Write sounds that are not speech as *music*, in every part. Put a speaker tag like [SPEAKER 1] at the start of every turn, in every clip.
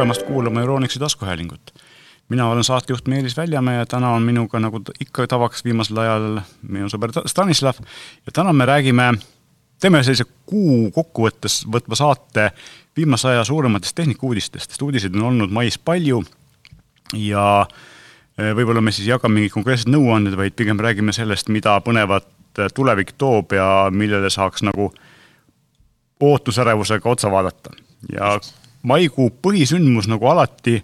[SPEAKER 1] tulemast kuulama Euronixi taskuhäälingut. mina olen saatejuht Meelis Väljamäe ja täna on minuga, nagu ikka tavaks viimasel ajal, minu sõber Stanislav ja täna me räägime, teeme sellise kuu kokkuvõttes võtva saate viimase aja suurematest tehnikauudistest, sest uudiseid on olnud mais palju ja eh, võib-olla me siis ei jaga mingeid konkreetseid nõuandeid, vaid pigem räägime sellest, mida põnevat tulevik toob ja millele saaks nagu ootusärevusega otsa vaadata. ja maikuu põhisündmus, nagu alati,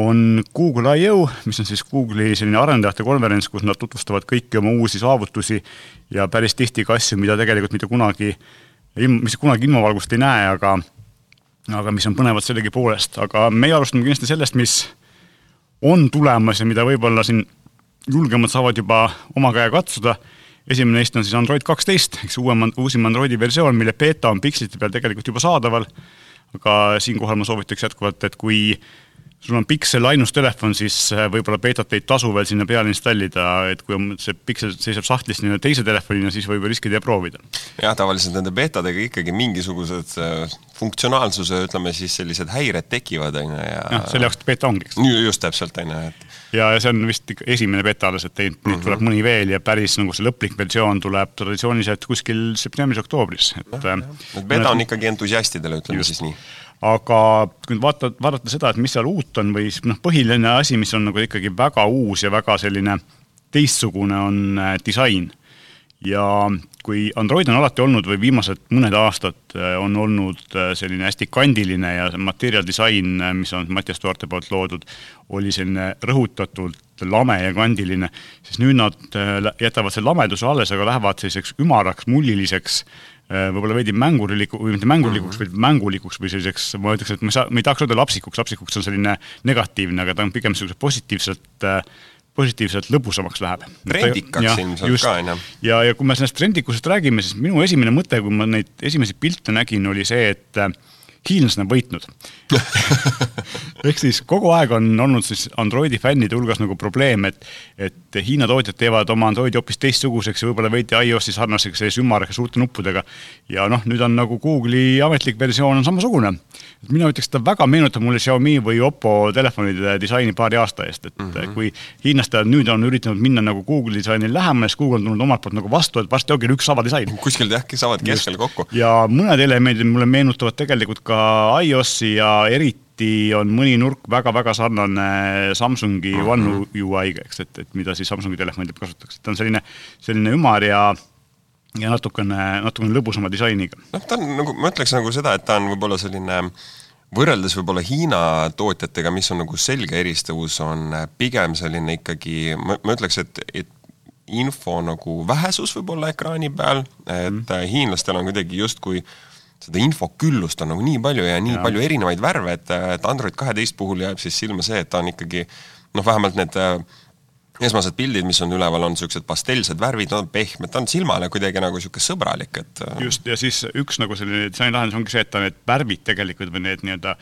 [SPEAKER 1] on Google I.O., mis on siis Google'i selline arendajate konverents, kus nad tutvustavad kõiki oma uusi saavutusi ja päris tihti ka asju, mida tegelikult mitte kunagi, mis kunagi ilmavalgust ei näe, aga aga mis on põnevad sellegipoolest, aga meie alustame kindlasti sellest, mis on tulemas ja mida võib-olla siin julgemad saavad juba oma käe katsuda. esimene neist on siis Android kaksteist, eks uuem, uusim Androidi versioon, mille beeta on pikslite peal tegelikult juba saadaval aga siinkohal ma soovitaks jätkuvalt, et kui sul on Pixel ainus telefon, siis äh, võib-olla beetat ei tasu veel sinna peale installida, et kui on see Pixel seisab sahtlis nii-öelda teise telefonina, siis võib riskida ja proovida.
[SPEAKER 2] jah, tavaliselt nende beetadega ikkagi mingisugused äh, funktsionaalsuse, ütleme siis sellised häired tekivad, on ju, ja
[SPEAKER 1] jah, selle jaoks beeta ongi, eks.
[SPEAKER 2] just täpselt, on ju, et
[SPEAKER 1] ja, ja see on vist esimene beta alles, et neid mm -hmm. tuleb mõni veel ja päris nagu see lõplik versioon tuleb traditsiooniliselt kuskil septembris-oktoobris, et
[SPEAKER 2] et beta on ikkagi entusiastidele, ütleme just. siis nii
[SPEAKER 1] aga kui nüüd vaata, vaadata seda, et mis seal uut on või noh, põhiline asi, mis on nagu ikkagi väga uus ja väga selline teistsugune, on äh, disain. ja kui Android on alati olnud või viimased mõned aastad äh, on olnud äh, selline hästi kandiline ja material disain, mis on Mattias Toorte poolt loodud, oli selline rõhutatult lame ja kandiline, siis nüüd nad jätavad selle lameduse alles, aga lähevad selliseks ümaraks, mulliliseks, võib-olla veidi mänguriliku, või mitte mängurlikuks mm, -hmm. vaid mängulikuks või selliseks, ma ütleks, et ma ei saa, ma ei tahaks öelda lapsikuks, lapsikuks on selline negatiivne, aga ta on pigem niisuguse positiivselt äh, positiivselt lõbusamaks läheb.
[SPEAKER 2] trendikaks ilmselt ka, on ju.
[SPEAKER 1] ja, ja kui me sellest trendikusest räägime, siis minu esimene mõte, kui ma neid esimesi pilte nägin, oli see, et äh, hiinlased on võitnud *laughs* ehk siis kogu aeg on olnud siis Androidi fännide hulgas nagu probleem, et, et Hiina tootjad teevad oma Androidi hoopis teistsuguseks ja võib-olla veidi iOS-i sarnaseks sellise ümmarga suurte nuppudega. ja noh, nüüd on nagu Google'i ametlik versioon on samasugune. mina ütleks, ta väga meenutab mulle Xiaomi või Oppo telefonide disaini paari aasta eest, et mm -hmm. kui hiinlased nüüd on üritanud minna nagu Google'i disainile lähemale, siis Google on tulnud omalt poolt nagu vastu, et varsti ongi üks sama disain.
[SPEAKER 2] kuskil jah, saavad keskel kokku.
[SPEAKER 1] ja mõned elemendid mulle meenutavad tegelikult ka iOS-i ja eriti on mõni nurk väga-väga sarnane Samsungi mm -hmm. One UI-ga, eks, et, et mida siis Samsungi telefonidel kasutatakse, ta on selline, selline ümar ja ja natukene, natukene lõbusama disainiga.
[SPEAKER 2] noh, ta on nagu, ma ütleks nagu seda, et ta on võib-olla selline võrreldes võib-olla Hiina tootjatega, mis on nagu selge eristavus, on pigem selline ikkagi, ma, ma ütleks, et, et info nagu vähesus võib-olla ekraani peal, et mm. hiinlastel on kuidagi justkui äh, seda infoküllust on nagu nii palju ja nii ja. palju erinevaid värve, et, et Android kaheteist puhul jääb siis silma see, et ta on ikkagi noh, vähemalt need äh, esmased pildid, mis on üleval, on niisugused pastellsed värvid, on pehmed, ta on silmale kuidagi nagu niisugune sõbralik, et
[SPEAKER 1] äh, just, ja siis üks nagu selline disainilahendus ongi see, et ta need värvid tegelikult või need nii-öelda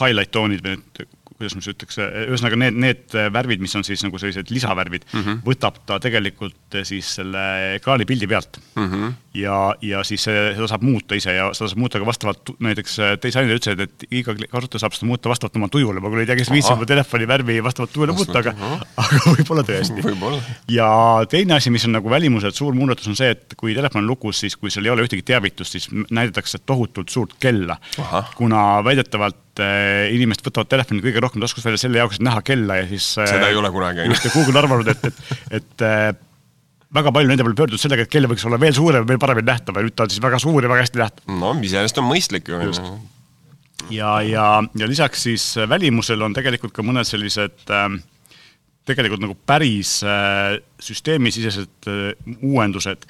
[SPEAKER 1] highlight toonid või need kuidas ma siis ütleks, ühesõnaga need, need värvid, mis on siis nagu sellised lisavärvid mm, -hmm. võtab ta tegelikult siis selle ekraani pildi pealt mm. -hmm. ja, ja siis seda saab muuta ise ja seda saab muuta ka vastavalt, näiteks disainerid ütlesid, et iga kasutaja saab seda muuta vastavalt oma tujule, ma küll ei tea, kes viitsib oma telefoni värvi vastavalt tujule muuta, aga, *laughs* aga võib-olla tõesti
[SPEAKER 2] võib.
[SPEAKER 1] ja teine asi, mis on nagu välimuselt suur muudatus, on see, et kui telefon on lukus, siis kui seal ei ole ühtegi teavitust, siis näidatakse tohutult suurt kella. kuna väidetavalt et äh, inimesed võtavad telefoni kõige rohkem taskust välja selle jaoks, et näha kella ja siis
[SPEAKER 2] äh, seda ei ole kunagi.
[SPEAKER 1] just, ja Google on arvanud, et, et, et äh, väga palju nende peale pöördunud sellega, et kell võiks olla veel suurem, veel paremini nähtav ja nüüd ta on siis väga suur ja väga hästi nähtav.
[SPEAKER 2] no iseenesest on mõistlik ju.
[SPEAKER 1] ja, ja, ja lisaks siis välimusel on tegelikult ka mõned sellised tegelikult nagu päris süsteemisisesed uuendused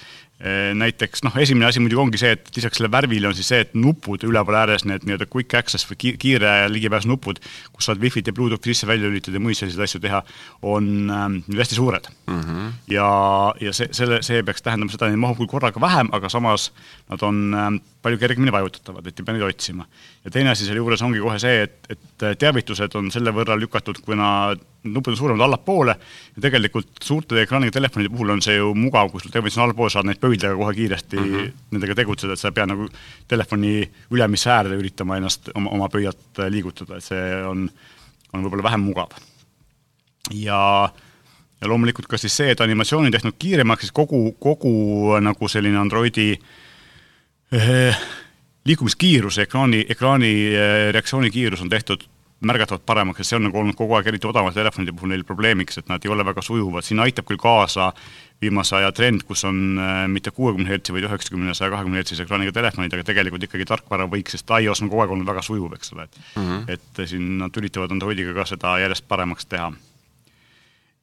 [SPEAKER 1] näiteks noh, esimene asi muidugi ongi see, et lisaks selle värvile on siis see, et nupud üleval ääres, need nii-öelda quick access või kiire ligipääs nupud, kus saad wifi't ja Bluetoothi sisse välja lülitada ja muid selliseid asju teha, on ähm, hästi suured mm. -hmm. ja, ja see, selle, see peaks tähendama seda, et neid mahub küll korraga vähem, aga samas nad on ähm, palju kergemini vajutatavad, et ei pea neid otsima. ja teine asi selle juures ongi kohe see, et, et teavitused on selle võrra lükatud, kuna nupud on suuremad allapoole ja tegelikult suurte ekraaniga telefonide puhul on see ju mugav, kui sul telefon on allpool, saad neid pöidlaga kohe kiiresti mm -hmm. nendega tegutseda, et sa ei pea nagu telefoni ülemisse äärde üritama ennast oma, oma pöialt liigutada, et see on, on võib-olla vähem mugav. ja, ja loomulikult ka siis see, et animatsioon on tehtud kiiremaks, siis kogu, kogu nagu selline Androidi eh, liikumiskiirus, ekraani, ekraani eh, reaktsioonikiirus on tehtud märgatavalt paremaks ja see on nagu olnud kogu aeg, eriti odavamate telefonide puhul neil probleemiks, et nad ei ole väga sujuvad, siin aitab küll kaasa viimase aja trend, kus on äh, mitte kuuekümne hertsi, vaid üheksakümne, saja kahekümne hertsise ekraaniga telefonid, aga tegelikult ikkagi tarkvara võiks, sest iOS on kogu aeg olnud väga sujuv, eks ole, et mm -hmm. et siin nad üritavad Androidiga ka seda järjest paremaks teha.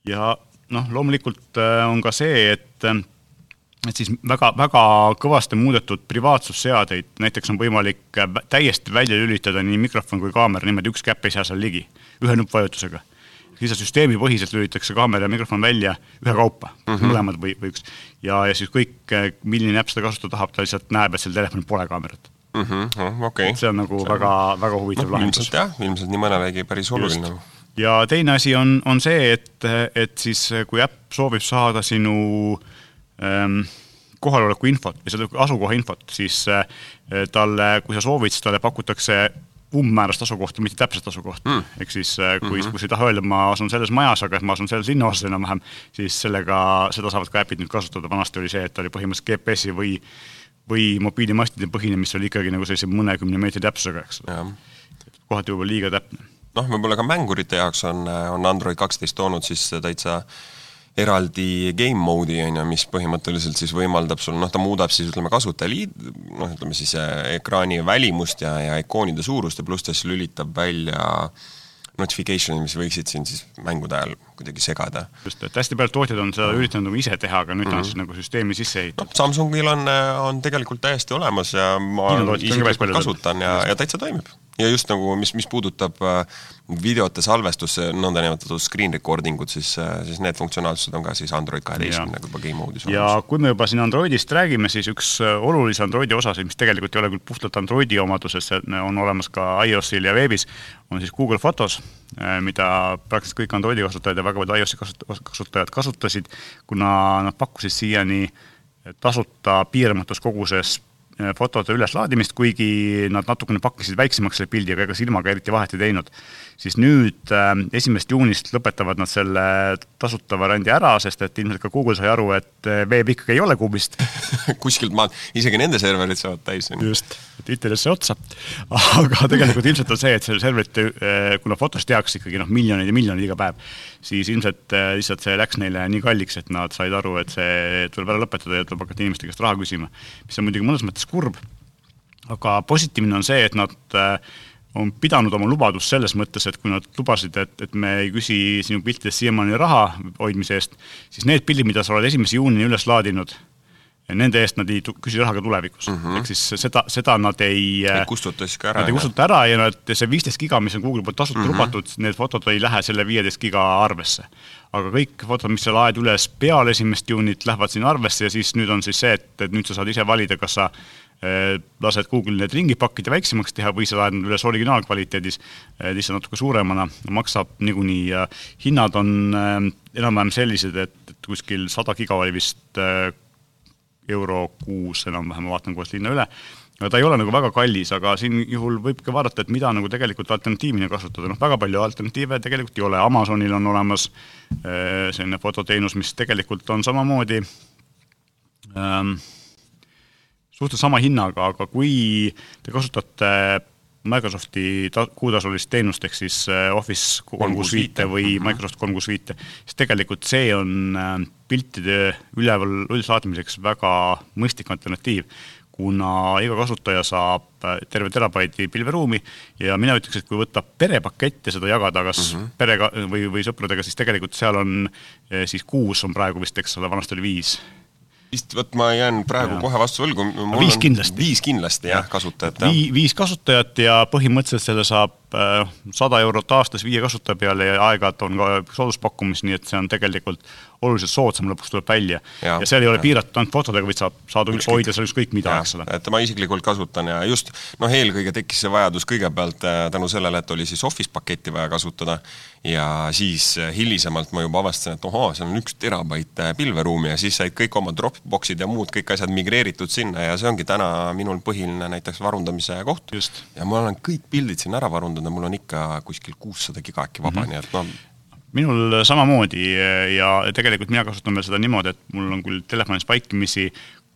[SPEAKER 1] ja noh, loomulikult äh, on ka see, et et siis väga, väga kõvasti muudetud privaatsusseadeid, näiteks on võimalik äh, täiesti välja lülitada nii mikrofon kui kaamera, niimoodi üks käpp ei saa seal ligi, ühe nuppvajutusega. siis süsteemipõhiselt lülitatakse kaamera ja mikrofon välja ühekaupa mm, -hmm. mõlemad või, või üks. ja, ja siis kõik, äh, milline äpp seda kasutada tahab, ta lihtsalt näeb, et seal telefonil pole kaamerat
[SPEAKER 2] mm. -hmm. Okay.
[SPEAKER 1] see on nagu see väga, väga huvitav no, lahendus.
[SPEAKER 2] ilmselt jah, ilmselt nii mõnelegi päris oluline.
[SPEAKER 1] ja teine asi on, on see, et, et siis kui äpp soovib saada sinu äh, kohaloleku infot või seda asukoha infot, siis äh, talle, kui sa soovid, siis talle pakutakse umbmäärast asukohta, mitte täpset asukohta mm.. ehk siis äh, kui mm, -hmm. kui sa ei taha öelda, ma asun selles majas, aga et ma asun selles linnaosas enam-vähem, siis sellega, seda saavad ka äpid nüüd kasutada, vanasti oli see, et oli põhimõtteliselt GPS-i või või mobiilimastide põhine, mis oli ikkagi nagu sellise mõnekümne meetri täpsusega, eks ole. kohati võib-olla liiga täpne.
[SPEAKER 2] noh, võib-olla ka mängurite jaoks on, on Android kaksteist toonud siis täitsa äh, eraldi game mode'i, on ju, mis põhimõtteliselt siis võimaldab sul, noh, ta muudab siis ütleme, kasutajaliid, noh, ütleme siis äh, ekraani välimust ja, ja ikoonide suurust ja pluss ta siis lülitab välja notification'id, mis võiksid siin siis mängude ajal kuidagi segada.
[SPEAKER 1] just, et hästi paljud tootjad on seda üritanud nagu ise teha, aga nüüd mm -hmm. on siis nagu süsteemi sisse ehitatud
[SPEAKER 2] no,. Samsungil on, on tegelikult täiesti olemas ja ma isiklikult kasutan ja, ja täitsa toimib ja just nagu, mis, mis puudutab äh, videote salvestusse, nõndanimetatud screen recording ud, siis, äh, siis need funktsionaalsused on ka siis Android kaheteistkümnega juba game mode'is
[SPEAKER 1] olemas. ja kui me juba siin Androidist räägime, siis üks äh, olulisi Androidi osasid, mis tegelikult ei ole küll puhtalt Androidi omaduses, on olemas ka iOS-il ja veebis, on siis Google Fotos, mida praktiliselt kõik Androidi kasutajad ja väga paljud iOS-i kasutajad kasutasid, kuna nad pakkusid siiani tasuta piiramatus koguses fotode üleslaadimist, kuigi nad natukene pakkisid väiksemaks selle pildi, aga ega silmaga eriti vahet ei teinud. Siis nüüd äh, esimesest juunist lõpetavad nad selle tasuta variandi ära, sest et ilmselt ka Google sai aru, et äh, veeb ikkagi ei ole kuubist *laughs*
[SPEAKER 2] kuskilt maalt, isegi nende serverid saavad täis.
[SPEAKER 1] just, et Twitterisse otsa. *laughs* aga tegelikult ilmselt on see, et selle serverite, kuna fotost tehakse ikkagi noh, miljoneid ja miljoneid iga päev, siis ilmselt lihtsalt see läks neile nii kalliks, et nad said aru, et see tuleb ära lõpetada ja tuleb hakata inimeste käest raha küsima. mis on muidugi mõnes mõttes kurb. aga positiivne on see, et nad äh, on pidanud oma lubadust selles mõttes, et kui nad lubasid, et, et me ei küsi sinu piltidest siiamaani raha hoidmise eest, siis need pildid, mida sa oled esimese juunini üles laadinud, nende eest nad ei küsi raha ka tulevikus mm. -hmm. ehk siis seda, seda nad ei
[SPEAKER 2] Ei kustuta siis ka ära.
[SPEAKER 1] Nad ei kustuta ära ja nad, see viisteist giga, mis on Google'i poolt tasuta mm -hmm. lubatud, need fotod ei lähe selle viieteist giga arvesse. aga kõik fotod, mis sa laed üles peale esimest juunit, lähevad sinna arvesse ja siis nüüd on siis see, et, et nüüd sa saad ise valida, kas sa lased Google'il need ringi pakkida väiksemaks teha või sa laed nad üles originaalkvaliteedis eh, lihtsalt natuke suuremana, maksab niikuinii ja hinnad on eh, enam-vähem sellised, et, et kuskil sada giga oli vist euro kuus enam-vähem, ma vaatan koos linna üle, aga ta ei ole nagu väga kallis, aga siin juhul võibki vaadata, et mida nagu tegelikult alternatiivina kasutada, noh väga palju alternatiive tegelikult ei ole, Amazonil on olemas selline fototeenus, mis tegelikult on samamoodi ähm, suhteliselt sama hinnaga, aga kui te kasutate Microsofti ta-, kuutasulist teenust, ehk siis äh, Office kolm kuus viite või. Microsoft kolm kuus viite, siis tegelikult see on äh, piltide üleval üleslaadimiseks väga mõistlik alternatiiv, kuna iga kasutaja saab äh, terve terabaidi pilveruumi ja mina ütleks, et kui võtta perepakett ja seda jagada kas mm -hmm. perega või, või sõpradega, siis tegelikult seal on siis kuus on praegu vist, eks ole, vanasti oli viis
[SPEAKER 2] vist, vot ma jään praegu ja. kohe vastu võlgu.
[SPEAKER 1] viis kindlasti.
[SPEAKER 2] viis kindlasti jah, kasutajat.
[SPEAKER 1] Vii, viis kasutajat ja põhimõtteliselt selle saab sada eurot aastas viie kasutaja peale ja aeg-ajalt on ka sooduspakkumisi, nii et see on tegelikult oluliselt soodsam lõpuks tuleb välja. ja seal ei ole piiratud ainult fotodega, vaid saab, saad hoida seal ükskõik mida, eks ole.
[SPEAKER 2] et ma isiklikult kasutan ja just noh, eelkõige tekkis see vajadus kõigepealt äh, tänu sellele, et oli siis Office paketti vaja kasutada ja siis äh, hilisemalt ma juba avastasin, et ohoo, seal on üks terabait äh, pilveruumi ja siis said kõik oma Dropboxid ja muud kõik asjad migreeritud sinna ja see ongi täna minul põhiline näiteks varundamise koht. ja ma olen kõik pildid sinna ära varundanud ja mul on ikka kuskil kuussada giga äkki vaba mm, -hmm. nii et noh
[SPEAKER 1] minul samamoodi ja tegelikult mina kasutan veel seda niimoodi, et mul on küll telefonis vaikimisi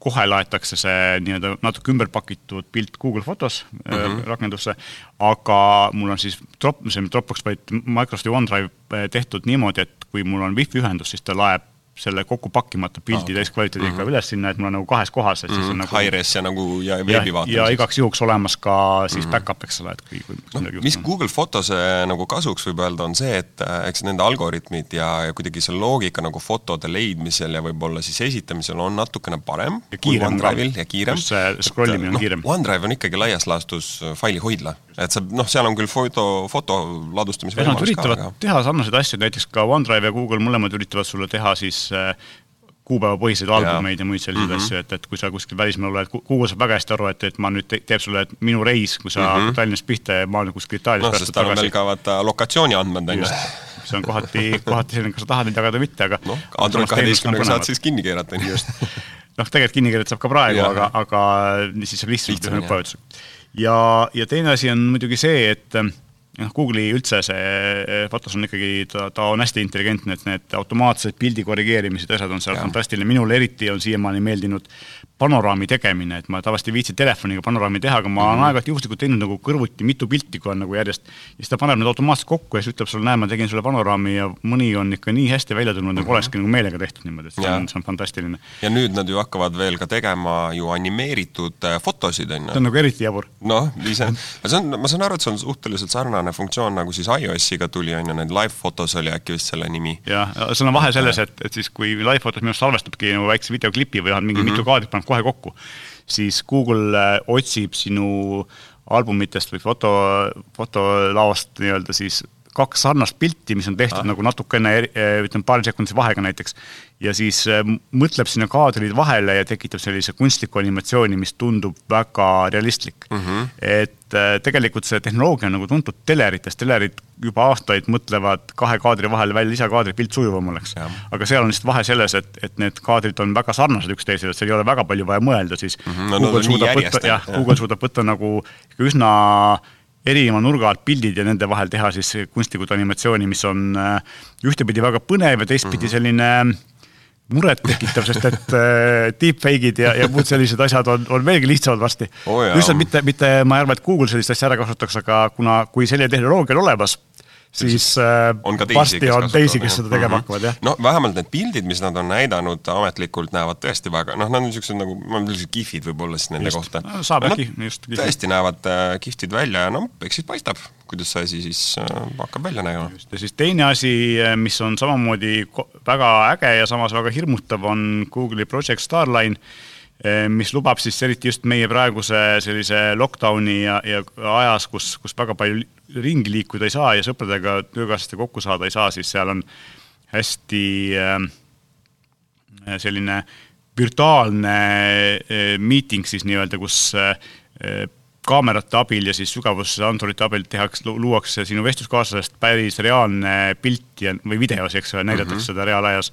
[SPEAKER 1] kohe laetakse see nii-öelda natuke ümber pakitud pilt Google Fotos mm -hmm. rakendusse, aga mul on siis drop, see Dropbox, vaid Microsofti OneDrive äh, tehtud niimoodi, et kui mul on wifi ühendus, siis ta laeb selle kokku pakkimata pildi ah, täiskvaliteediga mm -hmm. üles sinna, et mul on nagu kahes kohas, et siis mm -hmm. on nagu
[SPEAKER 2] Hi-res ja nagu ja veebivaates.
[SPEAKER 1] ja igaks juhuks olemas ka siis mm -hmm. back-up, eks ole, et kui, kui
[SPEAKER 2] no, mis Google Fotose nagu kasuks võib öelda, on see, et äh, eks nende algoritmid ja, ja kuidagi see loogika nagu fotode leidmisel ja võib-olla siis esitamisel on natukene parem
[SPEAKER 1] ja kiirem
[SPEAKER 2] OneDrive'il ja kiirem.
[SPEAKER 1] just see scroll imine on no, kiirem.
[SPEAKER 2] OneDrive on ikkagi laias laastus faili hoidla, et sa noh, seal on küll foto, foto ladustamise võimalus
[SPEAKER 1] ka. Üritavad aga... teha sarnaseid asju, näiteks ka OneDrive ja Google mõlemad üritavad sulle teha siis äh, kuupäevapõhiseid albumeid ja muid selliseid mm -hmm. asju, et, et kui sa kuskil välismaal oled, Google saab väga hästi aru, et, et ma nüüd te, teeb sulle minu reis, kui sa mm -hmm. Tallinnast pihta ja ma olen kuskil Itaalias
[SPEAKER 2] sest tal on veel ka vaata lokatsiooni andmed, on ju.
[SPEAKER 1] see on kohati, kohati selline, kas sa tahad neid jagada või mitte, aga
[SPEAKER 2] noh, Android kaheteistkümnega saad siis kinni keerata, on ju.
[SPEAKER 1] noh, tegelikult kinni keerata saab ka praegu, aga, aga siis saab lihtsalt ühe nupuvajutusega. Ja, ja teine asi on muidugi see, et noh, Google'i üldse see Fotos on ikkagi, ta, ta on hästi intelligentne, et need automaatsed pildi korrigeerimised, asjad on seal fantastiline, minule eriti on siiamaani meeldinud panoraami tegemine, et ma tavaliselt ei viitsi telefoniga panoraami teha, aga ma mm -hmm. olen aeg-ajalt juhuslikult teinud nagu kõrvuti mitu pilti, kui on nagu järjest, ja siis ta paneb need automaatselt kokku ja siis ütleb sulle, näe, ma tegin sulle panoraami ja mõni on ikka nii hästi välja tulnud mm, -hmm. nagu mhm. olekski nagu meelega tehtud niimoodi, et see on, see on fantastiline.
[SPEAKER 2] ja nüüd nad ju hakkavad veel ka tegema ju animeeritud äh, fotosid, on ju.
[SPEAKER 1] see on nagu eriti jabur.
[SPEAKER 2] noh, ise, see on, ma saan aru, et see on suhteliselt sarnane funktsioon, nagu siis iOS-iga tuli, on ju, need live fotos oli äkki vist selle nimi.
[SPEAKER 1] jah, seal on vahe selles, et, et siis kui live fotos minu arust salvestabki nagu väikse videoklipi või on mingi mm -hmm. mitu kaadrit, paneb kohe kokku siis Google äh, otsib sinu albumitest või foto, fotolaost nii-öelda siis kaks sarnast pilti, mis on tehtud ah. nagu natukene, äh, ütleme, paari sekundise vahega näiteks ja siis äh, mõtleb sinna kaadrid vahele ja tekitab sellise kunstliku animatsiooni, mis tundub väga realistlik mm. -hmm. et äh, tegelikult see tehnoloogia on nagu tuntud telerites, telerid juba aastaid mõtlevad kahe kaadri vahele välja lisakaadri, pilt sujuvam oleks. aga seal on lihtsalt vahe selles, et, et need kaadrid on väga sarnased üksteisele, et seal ei ole väga palju vaja mõelda, siis mm -hmm. no, Google no, suudab võtta, jah, Google suudab võtta nagu üsna erineva nurga alt pildid ja nende vahel teha siis kunstlikult animatsiooni, mis on äh, ühtepidi väga põnev ja teistpidi mhm. selline murettekitav, sest et äh, deepfake'id ja, ja muud sellised asjad on, on veelgi lihtsamad varsti
[SPEAKER 2] oh,.
[SPEAKER 1] lihtsalt mitte, mitte ma ei arva, et Google sellist asja ära kasutaks, aga kuna, kui selline tehnoloogia on olemas, siis äh, on teisi, varsti on teisi, kes seda tegema mm -hmm. hakkavad, jah.
[SPEAKER 2] no vähemalt need pildid, mis nad on näidanud ametlikult, näevad tõesti väga, noh, nad on niisugused nagu, sellised kihvid võib-olla siis nende just. kohta
[SPEAKER 1] no,. saab äkki, just.
[SPEAKER 2] tõesti näevad äh, kihvtid välja ja no eks siis paistab, kuidas see asi siis äh, hakkab välja nägema.
[SPEAKER 1] ja siis teine asi, äh, mis on samamoodi väga äge ja samas väga hirmutav, on Google'i Project Starline mis lubab siis eriti just meie praeguse sellise lockdowni ja, ja ajas, kus, kus väga palju ringi liikuda ei saa ja sõpradega, töökaaslastega kokku saada ei saa, siis seal on hästi äh, selline virtuaalne äh, miiting siis nii-öelda, kus kaamerate abil ja siis sügavusandurite abil tehakse, luuakse sinu vestluskaaslasest päris reaalne pilt ja, või videos, eks ole, näidatakse mm -hmm. seda reaalajas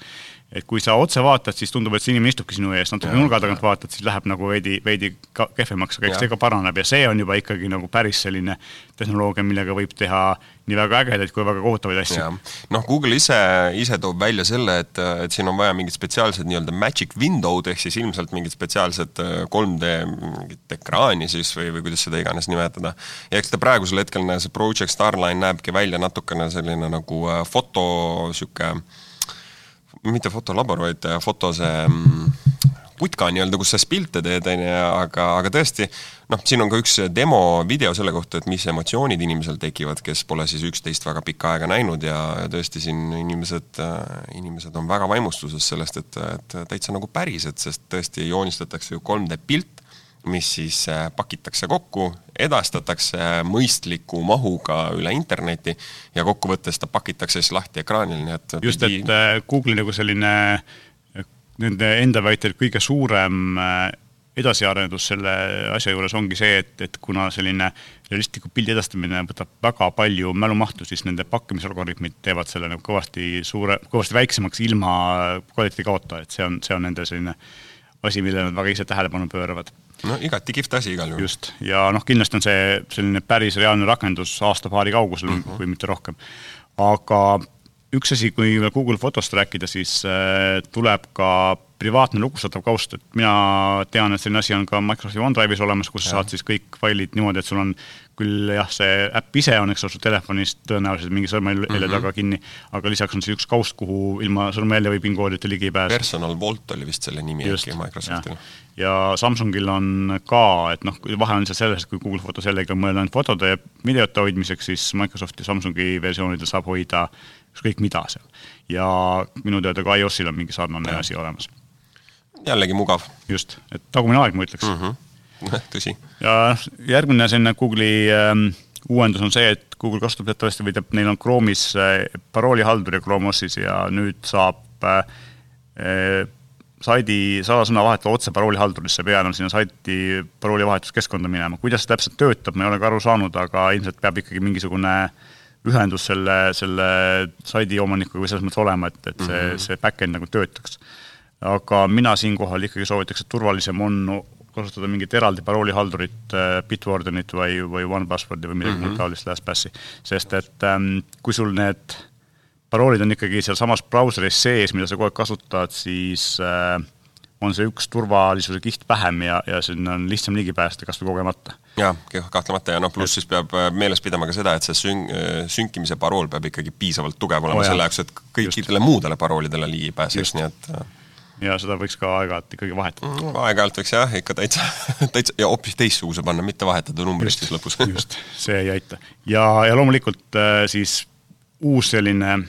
[SPEAKER 1] et kui sa otse vaatad, siis tundub, et see inimene istubki sinu ees, natuke nurga tagant vaatad, siis läheb nagu veidi, veidi kehvemaks, aga eks see ka paraneb ja see on juba ikkagi nagu päris selline tehnoloogia, millega võib teha nii väga ägedaid kui väga kohutavaid asju.
[SPEAKER 2] noh, Google ise, ise toob välja selle, et, et siin on vaja mingit spetsiaalset nii-öelda magic window'd ehk siis ilmselt mingit spetsiaalset 3D äh, mingit ekraani siis või, või kuidas seda iganes nimetada. ja eks ta praegusel hetkel, see Project Starline näebki välja natukene selline nagu äh, foto niisugune mitte fotolabor, vaid äh, foto see mm, putka nii-öelda, kus sa pilte teed, on ju, aga, aga tõesti, noh, siin on ka üks demo video selle kohta, et mis emotsioonid inimesel tekivad, kes pole siis üksteist väga pikka aega näinud ja, ja tõesti siin inimesed, äh, inimesed on väga vaimustuses sellest, et, et täitsa nagu päris, et sest tõesti joonistatakse ju 3D pilt mis siis äh, pakitakse kokku, edastatakse mõistliku mahuga üle interneti ja kokkuvõttes ta pakitakse siis lahti ekraanil, nii et
[SPEAKER 1] just et äh, Google'i nagu selline nende enda väitel kõige suurem edasiarendus selle asja juures ongi see, et, et kuna selline realistliku pildi edastamine võtab väga palju mälumahtu, siis nende pakkimisalgoritmid teevad selle nagu kõvasti suure, kõvasti väiksemaks ilma kvaliteedi kaota, et see on, see on nende selline asi, millele nad väga ise tähelepanu pööravad.
[SPEAKER 2] No igati kihvt asi igal juhul.
[SPEAKER 1] just, ja noh, kindlasti on see selline päris reaalne rakendus aasta-paari kaugusel mm, -hmm. kui mitte rohkem. aga üks asi, kui veel Google Fotost rääkida, siis äh, tuleb ka privaatne lukustatav kaust, et mina tean, et selline asi on ka Microsofti OneDrive'is olemas, kus ja. saad siis kõik failid niimoodi, et sul on küll jah, see äpp ise on, eks ole, su telefonis tõenäoliselt mingi sõrmejälje mm -hmm. taga kinni, aga lisaks on siis üks kaust, kuhu ilma sõrmejälje või PIN-koodita ligi ei pääse.
[SPEAKER 2] Personal Vault oli vist selle nimi äkki Microsoftil.
[SPEAKER 1] ja Samsungil on ka, et noh, vahe on lihtsalt selles, et kui Google Fotos jällegi on mõeldud ainult fotode ja videote hoidmiseks, siis Microsofti Samsungi versioonidel saab hoida ükskõik mida seal. ja minu teada ka iOS-il on mingi sarnane asi olemas.
[SPEAKER 2] jällegi mugav.
[SPEAKER 1] just, et tagumine aeg, ma ütleks mm.
[SPEAKER 2] -hmm. *laughs* tõsi.
[SPEAKER 1] ja järgmine selline Google'i ähm, uuendus on see, et Google kasutab teatavasti või teab, neil on Chrome'is äh, paroolihaldur ja Chrome OS-is ja nüüd saab äh saidi salasõna vahetada otse paroolihaldurisse, ei pea enam sinna saiti paroolivahetuskeskkonda minema. kuidas see täpselt töötab, ma ei ole ka aru saanud, aga ilmselt peab ikkagi mingisugune äh, ühendus selle, selle saidi omanikuga selles mõttes olema, et, et see mm, -hmm. see back-end nagu töötaks. aga mina siinkohal ikkagi soovitaks, et turvalisem on kasutada mingit eraldi paroolihaldurit, äh, Bitwardenit või, või OnePasswordi või midagi mm -hmm. muud taolist LastPassi, sest et ähm, kui sul need paroolid on ikkagi sealsamas brauseris sees, mida sa kogu aeg kasutad, siis äh, on see üks turvalisuse kiht vähem ja, ja sinna on lihtsam ligi pääseda kas või kogemata.
[SPEAKER 2] jaa, kahtlemata ja noh, pluss siis peab äh, meeles pidama ka seda, et see sün-, äh, sünkimise parool peab ikkagi piisavalt tugev olema oh, selle jaoks, et kõikidele Just. muudele paroolidele ligi pääseks, nii et äh,
[SPEAKER 1] ja seda võiks ka aeg-ajalt ikkagi vahetada
[SPEAKER 2] mm,. aeg-ajalt võiks jah, ikka täitsa, *laughs* täitsa ja hoopis teistsuguse panna, mitte vahetada numbrit siis lõpus *laughs*
[SPEAKER 1] just, see ei aita. ja, ja loomulikult siis uus selline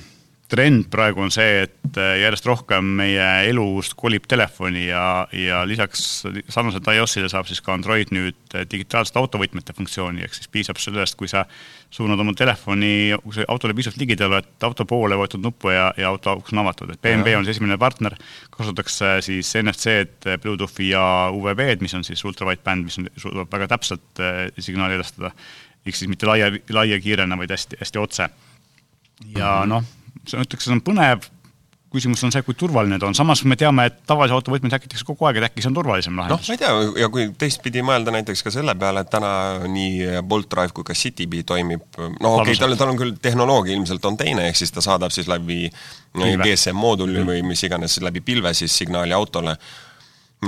[SPEAKER 1] trend praegu on see, et äh, järjest rohkem meie elust kolib telefoni ja, ja lisaks sarnaselt iOS-ile saab siis ka Android nüüd äh, digitaalsete autovõtmete funktsiooni, ehk siis piisab sellest, kui sa suunad oma telefoni, kui sa autole piisavalt ligidal oled, auto poole võetud nuppu ja, ja auto uks on avatud, et BMW on siis esimene partner, kasutatakse siis NFC-d, Bluetoothi ja UVB-d, mis on siis ultravightband, mis on, suudab väga täpselt äh, signaali edastada, ehk siis mitte laia, laia kiirena, vaid hästi, hästi otse. ja mhm. noh ütleks, see on põnev, küsimus on see, kui turvaline ta on, samas me teame, et tavalise auto võtmeid häkitakse kogu aeg, et äkki see on turvalisem lahendus.
[SPEAKER 2] noh, ma ei tea, ja kui teistpidi mõelda näiteks ka selle peale, et täna nii Bolt Drive kui ka Citybee toimib, no okei okay,, tal, tal on küll tehnoloogia ilmselt on teine, ehk siis ta saadab siis läbi GSM mooduli mm. või mis iganes läbi pilve siis signaali autole,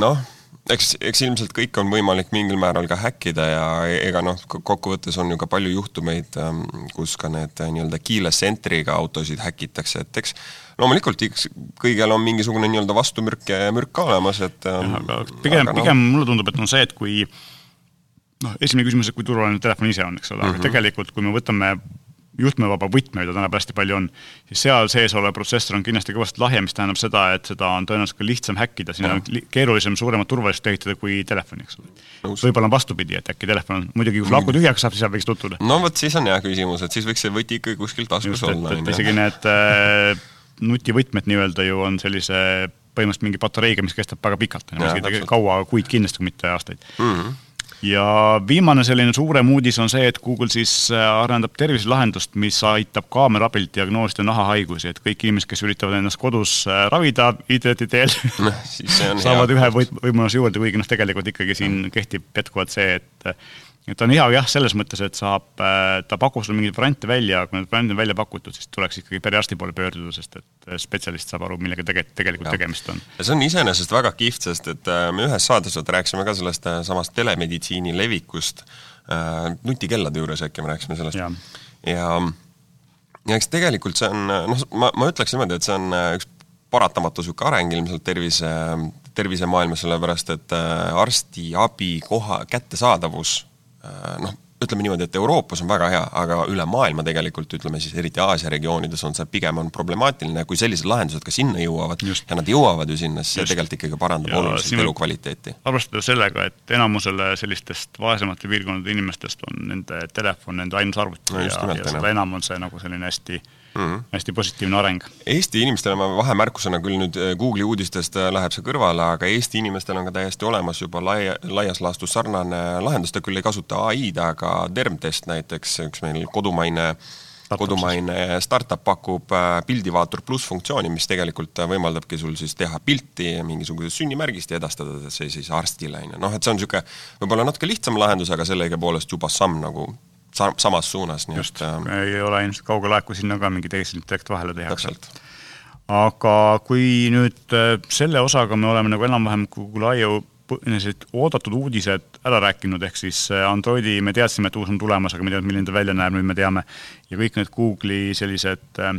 [SPEAKER 2] noh eks, eks ilmselt kõik on võimalik mingil määral ka häkkida ja ega noh, kokkuvõttes on ju ka palju juhtumeid, ähm, kus ka need äh, nii-öelda keyless entry'ga autosid häkitakse, et eks loomulikult eks kõigil on mingisugune nii-öelda vastumürk ja mürk ka olemas, et
[SPEAKER 1] ähm, jah, aga pigem, no, pigem mulle tundub, et on see, et kui noh, esimene küsimus, et kui turvaline telefon ise on, eks ole mm, -hmm. aga mhm. tegelikult kui me võtame juhtmevaba võtme, mida tänapäeval hästi palju on, siis seal sees olev protsessor on kindlasti kõvasti lahjem, mis tähendab seda, et seda on tõenäoliselt ka lihtsam häkkida, sinna on keerulisem suuremat turvalisust ehitada kui telefoni, eks ole. võib-olla on vastupidi, et äkki telefon on, muidugi kui aku tühjaks saab, siis seal võiks tutvuda.
[SPEAKER 2] no vot, siis on hea küsimus, et siis võiks see võti ikkagi kuskil taskus Just, olla.
[SPEAKER 1] isegi need äh, nutivõtmed nii-öelda ju on sellise põhimõtteliselt mingi patareiga, mis kestab väga pikalt, kaua, kuid kindlasti, kui mitte aastaid mm. -hmm ja viimane selline suurem uudis on see, et Google siis äh, arendab terviselahendust, mis aitab kaamera abil diagnoosida nahahaigusi, et kõik inimesed, kes üritavad ennast kodus äh, ravida interneti teel *laughs* no, saavad hea. ühe võimaluse juurde, kuigi noh, tegelikult ikkagi siin kehtib jätkuvalt see, et et ta on hea jah, selles mõttes, et saab, äh, ta pakub sulle mingeid variante välja, kui need variandid on välja pakutud, siis tuleks ikkagi perearsti poole pöörduda, sest et äh, spetsialist saab aru, millega tege-, tegelikult ja. tegemist on.
[SPEAKER 2] ja see on iseenesest väga kihvt, sest et äh, me ühes saates rääkisime ka sellest samast telemeditsiini levikust nutikellade juures äkki me rääkisime sellest. ja, ja, ja eks tegelikult see on, noh, ma, ma ütleks niimoodi, et see on üks paratamatu niisugune areng ilmselt tervise, tervisemaailmas, sellepärast et arstiabi koha kättesaadavus noh, ütleme niimoodi, et Euroopas on väga hea, aga üle maailma tegelikult ütleme siis eriti Aasia regioonides on see pigem on problemaatiline, kui sellised lahendused ka sinna jõuavad Just. ja nad jõuavad ju sinna, siis see tegelikult ikkagi parandab ja oluliselt elukvaliteeti.
[SPEAKER 1] arvestada sellega, et enamusele sellistest vaesemate piirkondade inimestest on nende telefon nende ainus arvuti no, ja, ja seda enam on see nagu selline hästi mm. -hmm. hästi positiivne areng.
[SPEAKER 2] Eesti inimestele ma vahemärkusena küll nüüd äh, Google'i uudistest äh, läheb see kõrvale, aga Eesti inimestel on ka täiesti olemas juba laia, laias laastus sarnane lahendus, ta küll ei kasuta ai-d, aga Termtest näiteks, üks meil kodumaine kodumaine startup pakub äh, pildivaatur pluss funktsiooni, mis tegelikult võimaldabki sul siis teha pilti mingisugusest sünnimärgist ja edastada see siis arstile, on ju. noh, et see on niisugune võib-olla natuke lihtsam lahendus, aga sellegipoolest juba samm nagu sa-, samas suunas,
[SPEAKER 1] nii Just, et ähm, ei ole ilmselt kaugel aeg, kui sinna ka mingi tehisintellekt vahele tehakse. aga kui nüüd äh, selle osaga me oleme nagu enam-vähem Google I.O. sellised oodatud uudised ära rääkinud, ehk siis äh, Androidi me teadsime, et uus on tulemas, aga me ei teadnud, milline ta välja näeb, nüüd me teame, ja kõik need Google'i sellised äh,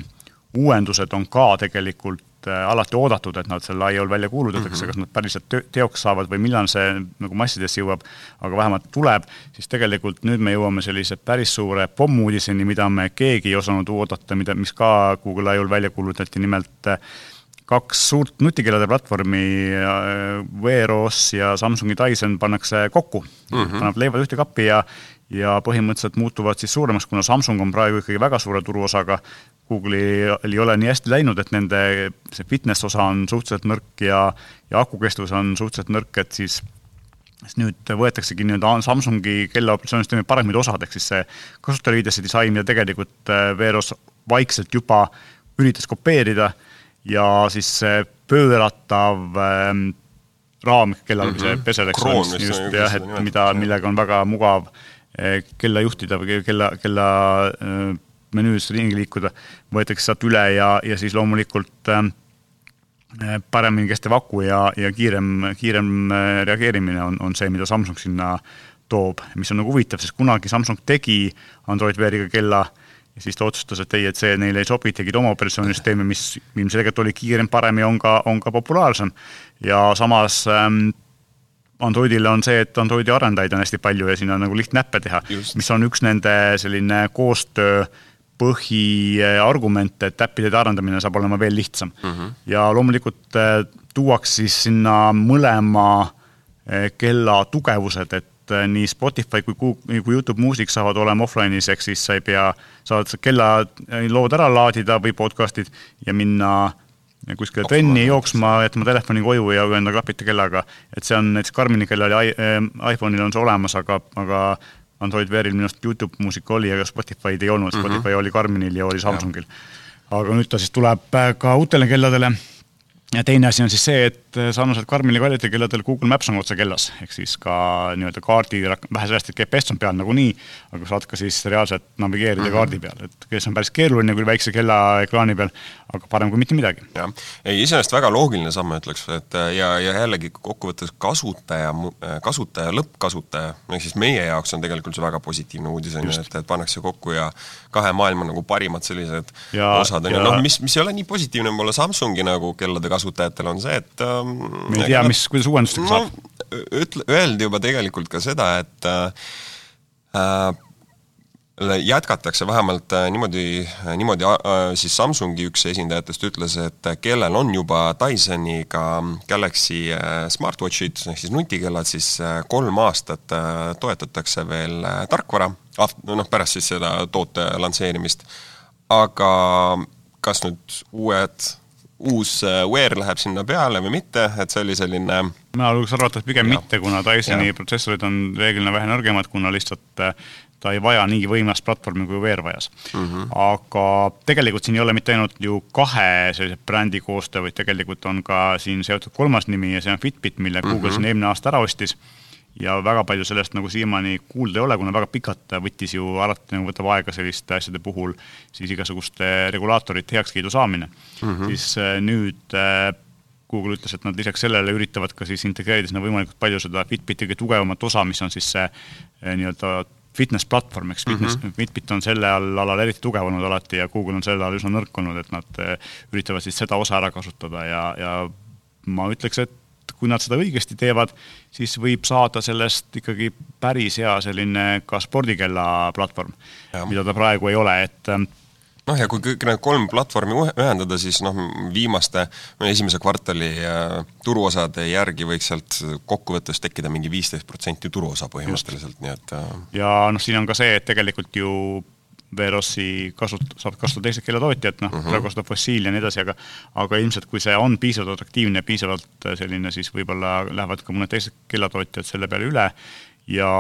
[SPEAKER 1] uuendused on ka tegelikult Äh, alati oodatud, et nad selle IO-l välja kuulutatakse mm, -hmm. kas nad päriselt teoks saavad või millal see nagu massidesse jõuab, aga vähemalt tuleb, siis tegelikult nüüd me jõuame sellise päris suure pommuudiseni, mida me keegi ei osanud oodata, mida, mis ka Google IO-l välja kuulutati, nimelt äh, kaks suurt nutikellade platvormi, äh, Wear OS ja Samsungi Dyson pannakse kokku mm, -hmm. panevad leivad ühte kappi ja ja põhimõtteliselt muutuvad siis suuremaks, kuna Samsung on praegu ikkagi väga suure turuosaga, Google'il ei ole nii hästi läinud, et nende see fitness osa on suhteliselt nõrk ja, ja akukestus on suhteliselt nõrk, et siis siis nüüd võetaksegi nii-öelda Samsungi kella operatsioonisüsteemi paremad osad, ehk siis see kasutajaliidese disain, mida tegelikult äh, Veeros vaikselt juba üritas kopeerida ja siis see pööratav ähm, raam kellal mm -hmm. see pesel, eks ole, just jah, et mida, millega on väga mugav äh, kella juhtida või kella, kella äh, menüüs ringi liikuda, võetakse sealt üle ja, ja siis loomulikult äh, paremini kestev aku ja, ja kiirem, kiirem reageerimine on, on see, mida Samsung sinna toob, mis on nagu huvitav, sest kunagi Samsung tegi Android Weariga kella ja siis ta otsustas, et ei, et see neile ei sobi, tegid oma operatsioonisüsteemi, mis ilmselgelt oli kiirem, parem ja on ka, on ka populaarsem. ja samas ähm, Androidile on see, et Androidi arendajaid on hästi palju ja siin on nagu lihtne äppe teha, mis on üks nende selline koostöö põhiargument, et äppide arendamine saab olema veel lihtsam mm. -hmm. ja loomulikult äh, tuuakse siis sinna mõlema äh, kella tugevused, et äh, nii Spotify kui, kui Youtube Music saavad olema offline'is, ehk siis sa ei pea, saad kella lood ära laadida või podcast'id ja minna kuskile trenni jooksma, jätma telefoni koju ja enda klapita kellaga. et see on näiteks Karmini kellal ja iPhone'il on see olemas, aga, aga Android Wearil minu arust Youtube muusika oli, aga Spotify'd ei olnud, Spotify mm -hmm. oli Karminil ja oli Samsungil. aga nüüd ta siis tuleb ka uutele kelladele ja teine asi on siis see, et sarnaselt Karmini kvaliteedikelladel Google Maps on otse kellas, ehk siis ka nii-öelda kaardi, vähe sellest, et GPS on peal nagunii, aga saad ka siis reaalselt navigeerida mm -hmm. kaardi peal, et kes on päris keeruline küll väikse kella ekraani peal, aga parem kui mitte midagi.
[SPEAKER 2] jah, ei iseenesest väga loogiline samm, ütleks, et ja, ja jällegi kokkuvõttes kasutaja, kasutaja, lõppkasutaja, ehk siis meie jaoks on tegelikult see väga positiivne uudis, on ju, et, et pannakse kokku ja kahe maailma nagu parimad sellised ja, osad, on ju, noh, mis, mis ei ole nii positiivne võib-olla Samsungi nagu kellade kasutajatel, on see, et ähm,
[SPEAKER 1] me ei tea, mis, kuidas uuendustega no,
[SPEAKER 2] saab. ütle, öeldi juba tegelikult ka seda, et äh, äh jätkatakse vähemalt äh, niimoodi, niimoodi äh, siis Samsungi üks esindajatest ütles, et kellel on juba Dysoniga Galaxy smartwatchid ehk siis nutikellad, siis kolm aastat toetatakse veel tarkvara, noh pärast siis seda toote lansseerimist, aga kas nüüd uued uus äh, Wear läheb sinna peale või mitte, et see oli selline
[SPEAKER 1] mina julgeks arvata, et pigem ja. mitte, kuna Dysoni protsessorid on reeglina vähe nõrgemad, kuna lihtsalt äh, ta ei vaja nii võimast platvormi, kui Wear vajas mm. -hmm. aga tegelikult siin ei ole mitte ainult ju kahe sellise brändi koostöö, vaid tegelikult on ka siin seotud kolmas nimi ja see on Fitbit, mille Google mm -hmm. siin eelmine aasta ära ostis ja väga palju sellest nagu siiamaani kuulda ei ole, kuna väga pikalt võttis ju alati nagu võtab aega selliste asjade puhul siis igasuguste regulaatorite heakskiidu saamine mm. -hmm. siis äh, nüüd äh, Google ütles, et nad lisaks sellele üritavad ka siis integreerida sinna võimalikult palju seda Fitbiti kõige tugevamat osa, mis on siis see äh, nii-öelda fitness platvorm, eks fitness mm, -hmm. Fitbit on selle all alal eriti tugev olnud alati ja Google on selle all üsna nõrk olnud, et nad üritavad siis seda osa ära kasutada ja, ja ma ütleks, et kui nad seda õigesti teevad, siis võib saada sellest ikkagi päris hea selline ka spordikella platvorm, mida ta praegu ei ole, et
[SPEAKER 2] noh, ja kui kõik need kolm platvormi ühendada, siis noh, viimaste, esimese kvartali äh, turuosade järgi võiks sealt kokkuvõttes tekkida mingi viisteist protsenti turuosa põhimõtteliselt, nii et äh,
[SPEAKER 1] ja noh, siin on ka see, et tegelikult ju Verossi kasut-, saavad kasutada teised keeletootjad, noh uh -huh., praegu kasutab fossiil ja nii edasi, aga aga ilmselt kui see on piisavalt atraktiivne, piisavalt selline, siis võib-olla lähevad ka mõned teised keelatootjad selle peale üle ja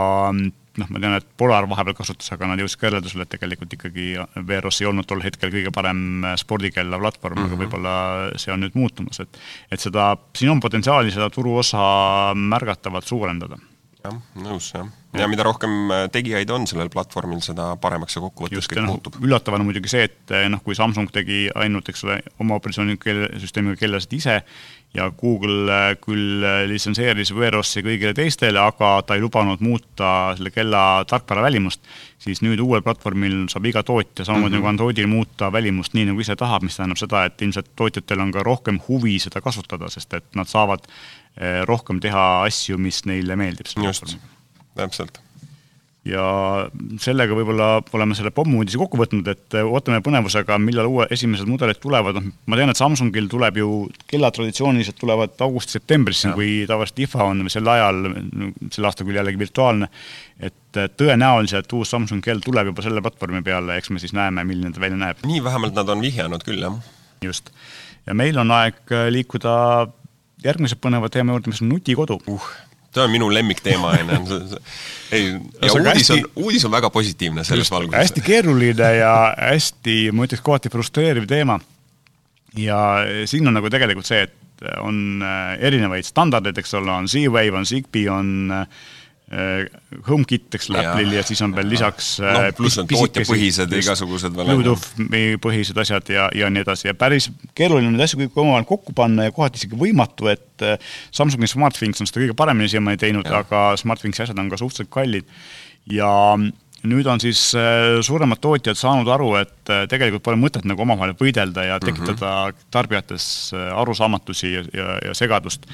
[SPEAKER 1] noh, ma tean, et Polar vahepeal kasutas, aga nad jõudsid ka järeldusele, et tegelikult ikkagi Veeros ei olnud tol hetkel kõige parem äh, spordikella platvorm mm, -hmm. aga mhm. võib-olla see on nüüd muutumas, et et seda, siin on potentsiaali seda turuosa märgatavalt suurendada.
[SPEAKER 2] Jah, nõus, jah. ja mida rohkem äh, tegijaid on sellel platvormil, seda paremaks see kokkuvõttes kõik
[SPEAKER 1] no,
[SPEAKER 2] muutub.
[SPEAKER 1] üllatav on muidugi see, et äh, noh, kui Samsung tegi ainult, eks ole, oma operatsioonisüsteemiga kellasid ise, ja Google äh, küll litsenseeris Verossi kõigile teistele, aga ta ei lubanud muuta selle kella tarkvara välimust, siis nüüd uuel platvormil saab iga tootja samamoodi mm -hmm. nagu Androidil muuta välimust nii, nagu ise tahab, mis tähendab seda, et ilmselt tootjatel on ka rohkem huvi seda kasutada, sest et nad saavad rohkem teha asju, mis neile meeldib.
[SPEAKER 2] just, täpselt
[SPEAKER 1] ja sellega võib-olla oleme selle pommuudise kokku võtnud, et ootame põnevusega, millal uue, esimesed mudelid tulevad, noh, ma tean, et Samsungil tuleb ju, kellad traditsiooniliselt tulevad augustis-septembris, kui tavaliselt IFA on sel ajal, sel aastal küll jällegi virtuaalne, et tõenäoliselt uus Samsung kell tuleb juba selle platvormi peale, eks me siis näeme, milline ta välja näeb.
[SPEAKER 2] nii vähemalt nad on vihjanud küll, jah.
[SPEAKER 1] just. ja meil on aeg liikuda järgmise põneva teema juurde, mis on nutikodu
[SPEAKER 2] uh see on minu lemmikteema, on ju. *laughs* ei, ja uudis hästi, on, uudis on väga positiivne selles valguses.
[SPEAKER 1] hästi keeruline ja hästi, ma ütleks kohati frustreeriv teema. ja siin on nagu tegelikult see, et on äh, erinevaid standardeid, eks ole, on Z-Wave, on Zigbee, on Äh, HomeKit, eks ole, Apple'il ja siis on veel lisaks
[SPEAKER 2] no, äh, pluss on tootjapõhised igasugused
[SPEAKER 1] veel. Bluetoothi põhised asjad ja, ja nii edasi ja päris keeruline neid asju kõik omavahel kokku panna ja kohati isegi võimatu, et äh, Samsungi SmartThings on seda kõige paremini siiamaani teinud, aga SmartThingsi asjad on ka suhteliselt kallid. ja nüüd on siis suuremad tootjad saanud aru, et tegelikult pole mõtet nagu omavahel võidelda ja tekitada mm -hmm. tarbijates arusaamatusi ja, ja, ja segadust.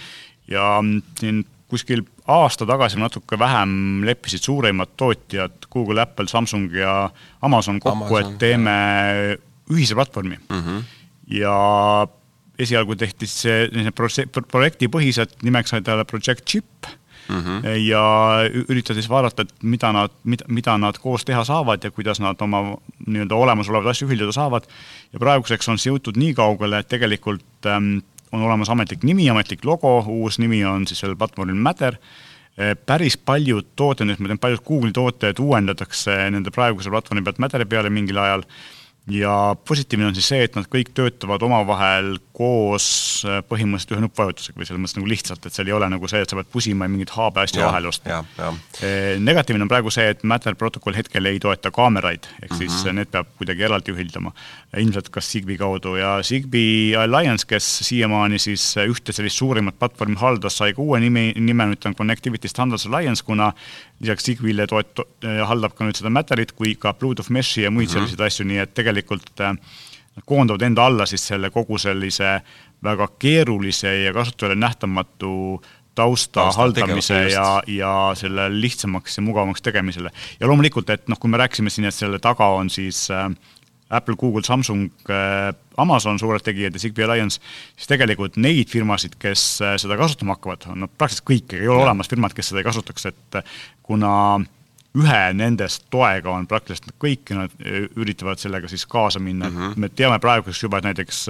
[SPEAKER 1] ja mm, siin kuskil aasta tagasi natuke vähem leppisid suurimad tootjad Google, Apple, Samsung ja Amazon kokku, et teeme jah. ühise platvormi mm. -hmm. ja esialgu tehti see projektipõhiselt, nimeks sai talle Project Chip mm -hmm. ja üritati siis vaadata, et mida nad, mida, mida nad koos teha saavad ja kuidas nad oma nii-öelda olemasolevaid asju ühildada saavad. ja praeguseks on see jõutud nii kaugele, et tegelikult ähm, on olemas ametlik nimi, ametlik logo, uus nimi on siis sellel platvormil Matter, eh, päris paljud tooted, nüüd ma tean, paljud Google'i tooted uuendatakse nende praeguse platvormi pealt Matteri peale mingil ajal. Ja positiivne on siis see, et nad kõik töötavad omavahel koos äh, põhimõtteliselt ühe nuppvajutusega või selles mõttes nagu lihtsalt, et seal ei ole nagu see, et sa pead pusima ja mingeid haabe asju vahele ostma. Äh, negatiivne on praegu see, et Matter protokoll hetkel ei toeta kaameraid, ehk siis mm -hmm. need peab kuidagi eraldi ühildama. ilmselt kas Zigbee kaudu ja Zigbee Alliance, kes siiamaani siis ühte sellist suurimat platvormi haldas, sai ka uue nimi, nime nüüd ta on Connectivity Standards Alliance, kuna lisaks Zigbee'le toet-, haldab ka nüüd seda Matterit kui ka Bluetooth Meshi ja muid mm -hmm. selliseid asju, nii et tegelikult äh, nad koondavad enda alla siis selle kogu sellise väga keerulise ja kasutajale nähtamatu tausta, tausta haldamise ja, ja selle lihtsamaks ja mugavamaks tegemisele. ja loomulikult, et noh, kui me rääkisime siin, et selle taga on siis äh, Apple, Google, Samsung äh,, Amazon, suured tegijad ja Zigbee Alliance, siis tegelikult neid firmasid, kes äh, seda kasutama hakkavad, on no praktiliselt kõik, ei ole ja. olemas firmad, kes seda ei kasutaks, et äh, kuna ühe nendest toega on praktiliselt kõik ja nad äh, üritavad sellega siis kaasa minna mm, -hmm. me teame praeguseks juba, et näiteks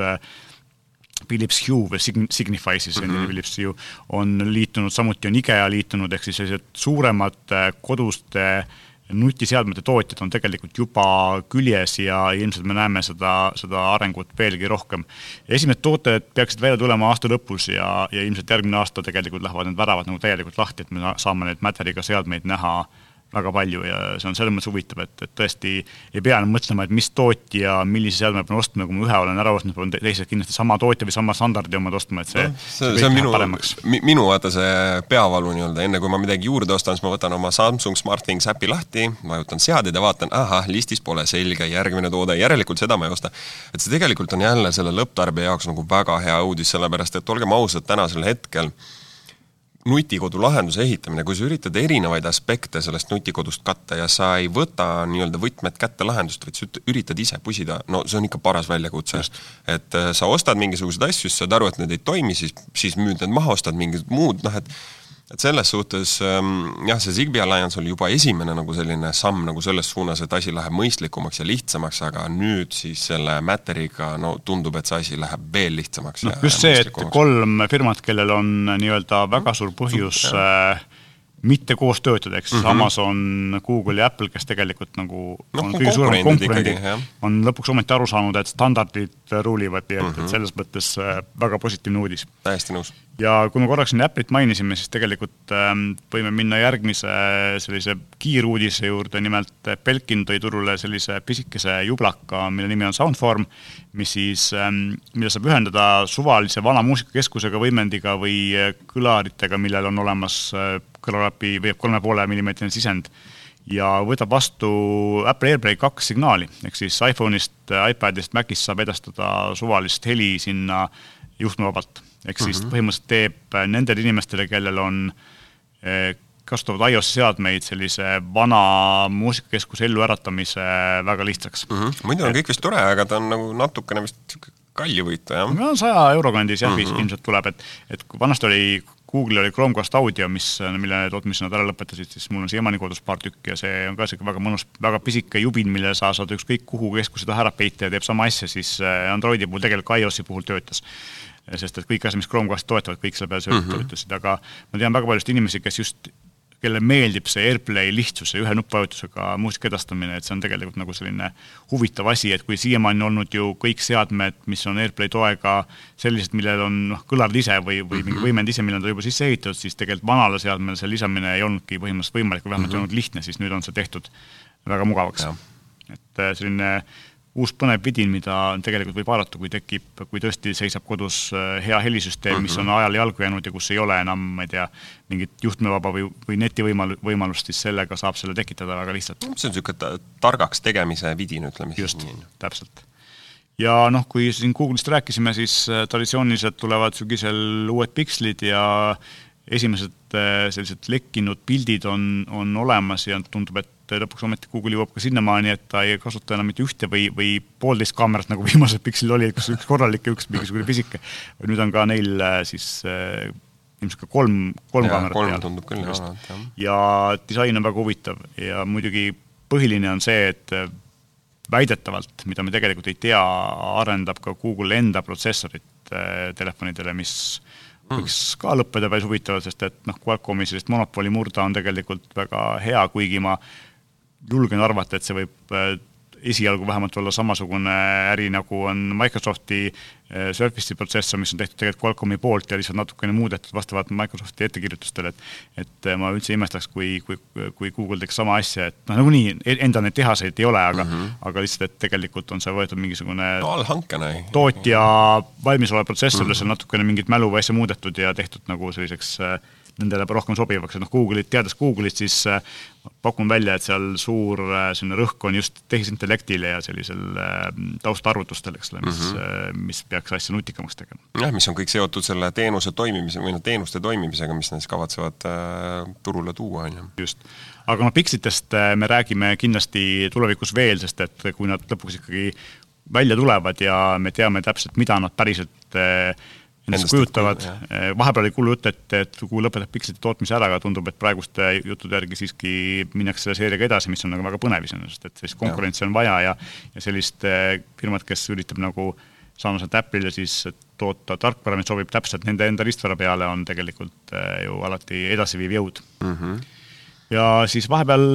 [SPEAKER 1] Philips Hue või Signify siis mm, -hmm. Philips Hue on liitunud, samuti on IKEA liitunud, ehk siis sellised suuremad koduste äh, nutiseadmete tootjad on tegelikult juba küljes ja ilmselt me näeme seda, seda arengut veelgi rohkem. esimesed tooted peaksid välja tulema aasta lõpus ja, ja ilmselt järgmine aasta tegelikult lähevad need väravad nagu täielikult lahti, et me saame neid Matteriga seadmeid näha äh, väga palju ja see on selles mõttes huvitav, et, et tõesti ei pea enam mõtlema, et mis tootja, millise seadme pean ostma, kui ma ühe olen ära ostnud, pean teised kindlasti sama tootja või sama standardi omad ostma, et see no,
[SPEAKER 2] see, see on minu, minu vaata see peavalu nii-öelda, enne kui ma midagi juurde ostan, siis ma võtan oma Samsung SmartThings äpi lahti, vajutan seaded ja vaatan, ahah, listis pole selge, järgmine toode, järelikult seda ma ei osta. et see tegelikult on jälle selle lõpptarbija jaoks nagu väga hea uudis, sellepärast et olgem ausad, tänasel hetkel nutikodu lahenduse ehitamine, kui sa üritad erinevaid aspekte sellest nutikodust katta ja sa ei võta nii-öelda võtmed kätte lahendust, vaid sa üritad ise pusida, no see on ikka paras väljakutse. et äh, sa ostad mingisuguseid asju, siis saad aru, et need ei toimi, siis, siis müüd need maha, ostad mingid muud, noh et et selles suhtes ähm, jah, see Zigbee Alliance oli juba esimene nagu selline samm nagu selles suunas, et asi läheb mõistlikumaks ja lihtsamaks, aga nüüd siis selle Matteriga no tundub, et see asi läheb veel lihtsamaks
[SPEAKER 1] no, just see, et kolm firmat, kellel on nii-öelda väga suur põhjus äh, mitte koos töötada, siis mm -hmm. Amazon, Google ja Apple, kes tegelikult nagu
[SPEAKER 2] no, on kõige suuremad konkurendid,
[SPEAKER 1] on lõpuks ometi aru saanud, et standardid ruulivad, nii et mm, -hmm. et selles mõttes äh, väga positiivne uudis.
[SPEAKER 2] täiesti nõus.
[SPEAKER 1] ja kui me korraks siin Apple'it mainisime, siis tegelikult ähm, võime minna järgmise sellise kiiruudise juurde, nimelt Belkin tõi turule sellise pisikese jublaka, mille nimi on Soundform, mis siis ähm,, mida saab ühendada suvalise vana muusikakeskusega, võimendiga või kõlaritega, millel on olemas äh, kõlaräpi või kolme poole millimeetrine sisend ja võtab vastu Apple AirPlay kaks signaali, ehk siis iPhone'ist, iPadist, Macist saab edastada suvalist heli sinna juhtmevabalt. ehk siis mm -hmm. põhimõtteliselt teeb nendele inimestele, kellel on eh, kasutavad iOS seadmeid sellise vana muusikakeskuse elluäratamise väga lihtsaks
[SPEAKER 2] mm. -hmm. muidu on kõik vist tore, aga ta on nagu natukene vist niisugune kaljuvõitu, jah?
[SPEAKER 1] no saja euro kandis jah mm, -hmm. ilmselt tuleb, et, et kui vanasti oli Google'il oli Chromecast audio, mis, mille tootmise nad ära lõpetasid, siis mul on siiamaani kodus paar tükki ja see on ka niisugune väga mõnus, väga pisike jubin, mille sa saad ükskõik kuhu keskuse taha ära peita ja teeb sama asja, siis äh, Androidi puhul tegelikult ka iOS-i puhul töötas. sest et kõik asjad, mis Chromecast toetavad, kõik selle peale mm -hmm. töötasid, aga ma tean väga paljusid inimesi, kes just kellele meeldib see AirPlay lihtsus ja ühe nuppvajutusega muusika edastamine, et see on tegelikult nagu selline huvitav asi, et kui siiamaani on olnud ju kõik seadmed, mis on AirPlay toega sellised, millel on noh, kõlar ise või, või mingi mhm. võimend ise, mille nad on juba sisse ehitatud, siis tegelikult vanale seadmele see lisamine ei olnudki põhimõtteliselt võimalik või vähemalt ei -hmm. olnud lihtne, siis nüüd on see tehtud väga mugavaks. et äh, selline uus põnev vidin, mida tegelikult võib vaadata, kui tekib, kui tõesti seisab kodus äh, hea helisüsteem mm, -hmm. mis on mhm. ajale jalgu jäänud ja kus ei ole enam, ma ei tea, mingit juhtmevaba või, või netivõimal-, võimalust, siis sellega saab selle tekitada väga lihtsalt.
[SPEAKER 2] see on niisugune targaks tegemise vidin, ütleme
[SPEAKER 1] siis nii. täpselt. ja noh, kui siin Google'ist rääkisime, siis äh, traditsiooniliselt tulevad sügisel uued pikslid ja esimesed äh, sellised lekkinud pildid on, on olemas ja tundub, et lõpuks ometi Google jõuab ka sinnamaani, et ta ei kasuta enam mitte ühte või, või poolteist kaamerat, nagu *laughs* viimased pikslid oli, kus üks korralik ja üks mingisugune pisike, nüüd on ka neil äh, siis äh, ilmselt ka kolm, kolm ja, kaamerat
[SPEAKER 2] kolm tundub küll olevat,
[SPEAKER 1] jah. ja disain on väga huvitav ja muidugi põhiline on see, et väidetavalt, mida me tegelikult ei tea, arendab ka Google enda protsessorit telefonidele, mis. Võiks ka lõppeda päris huvitavalt, sest et noh, Qualcomm'i sellist monopoli murda on tegelikult väga hea, kuigi ma julgen arvata, et see võib äh, esialgu vähemalt olla samasugune äri, nagu on Microsofti äh, Surface'i protsessor, mis on tehtud tegelikult Qualcomm'i poolt ja lihtsalt natukene muudetud vastavalt Microsofti ettekirjutustele, et et äh, ma üldse ei imestaks, kui, kui, kui Google teeks sama asja, et noh, nagunii e-, endal neid tehaseid ei ole, aga mm, -hmm. aga lihtsalt, et tegelikult on see võetud mingisugune
[SPEAKER 2] allhankena.
[SPEAKER 1] tootja valmisolev protsessor mm, -hmm. seal natukene mingit mälu või asja muudetud ja tehtud nagu selliseks äh, nendele rohkem sobivaks, et noh, Google'it, teades Google'it, siis äh, pakun välja, et seal suur äh, selline rõhk on just tehisintellektile ja sellisel äh, taustarvutustel, eks ole, mis mm, -hmm. mis peaks asja nutikamaks tegema.
[SPEAKER 2] jah, mis on kõik seotud selle teenuse toimimise või noh, teenuste toimimisega, mis nad siis kavatsevad äh, turule tuua, on ju.
[SPEAKER 1] just. aga noh, Pixitest me räägime kindlasti tulevikus veel, sest et kui nad lõpuks ikkagi välja tulevad ja me teame täpselt, mida nad päriselt äh, endast kujutavad, eh, vahepeal oli kuulujutt, et, et kui lõpetab Pixelite tootmise ära, aga tundub, et praeguste juttude järgi siiski minnakse selle seeriaga edasi, mis on nagu väga põnev iseenesest, et sellist konkurentsi on vaja ja ja sellist eh, firmat, kes üritab nagu sarnaselt Apple'ile siis toota tarkvara, mis sobib täpselt nende enda riistvara peale, on tegelikult eh, ju alati edasiviiv jõud mm. -hmm. ja siis vahepeal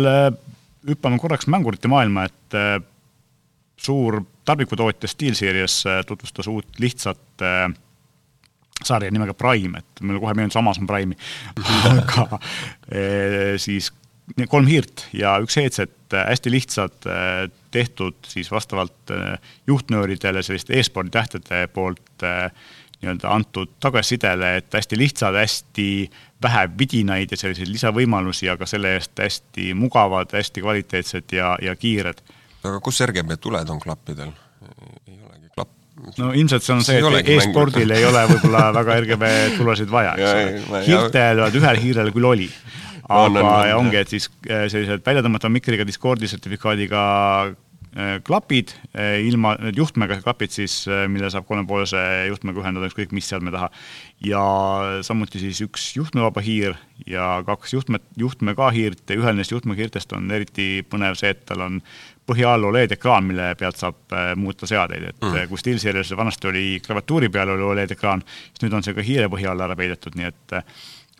[SPEAKER 1] hüppame korraks mängurite maailma, et suur tarbikutootja SteelSeries tutvustas uut lihtsat äh, sarja nimega Prime, et mulle kohe meenus Amazon Prime'i *laughs* aga e, siis kolm hiirt ja üks headset, hästi lihtsad, e, tehtud siis vastavalt e, juhtnööridele selliste e-spordi tähtede poolt nii-öelda antud tagasisidele, et hästi lihtsad, hästi vähe vidinaid ja selliseid lisavõimalusi, aga selle eest hästi mugavad, hästi kvaliteetsed ja, ja kiired.
[SPEAKER 2] aga kus RGB tuled on klappidel?
[SPEAKER 1] No ilmselt see on see, et e-spordil ei ole võib-olla väga RGB tulusid vaja, eks ole. hiirtel, ühel hiirel küll oli aga on, on, on, ongi, et siis äh, sellised väljatõmmatava mikriga Discordi sertifikaadiga äh, klapid, äh, ilma, need juhtmega klapid siis, mille saab kolmepoolse juhtmega ühendada ükskõik mis seadme taha. ja samuti siis üks juhtmevaba hiir ja kaks juhtme, juhtmega hiirt ja ühel neist juhtmega hiirtest on eriti põnev see, et tal on põhja all Oled-ekraan, mille pealt saab muuta seadeid, et mm. kui SteelSerialis vanasti oli klaviatuuri peal oli Oled-ekraan, siis nüüd on see ka hiire põhja alla ära peidetud, nii et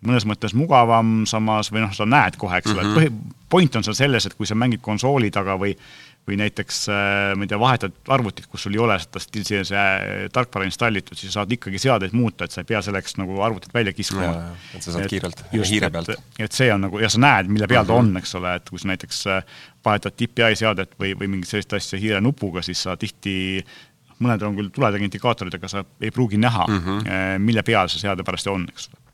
[SPEAKER 1] mõnes mõttes mugavam, samas või noh, sa näed kohe, eks ole mm -hmm., põhi, point on seal selles, et kui sa mängid konsooli taga või või näiteks äh, ma ei tea, vahetad arvutit, kus sul ei ole seda äh, tarkvara installitud, siis sa saad ikkagi seadeid muuta, et sa ei pea selleks nagu arvutit välja kiskuma.
[SPEAKER 2] et sa saad et, kiirelt hiire pealt.
[SPEAKER 1] et see on nagu, ja sa näed, mille peal mm -hmm. ta on, eks ole, et kui sa näiteks äh, vahetad DPI seadet või, või mingit sellist asja hiire nupuga, siis sa tihti mõnedel on küll tuletega indikaatorid, aga sa ei pruugi näha mm, -hmm. mille peal see seade parajasti on, eks ole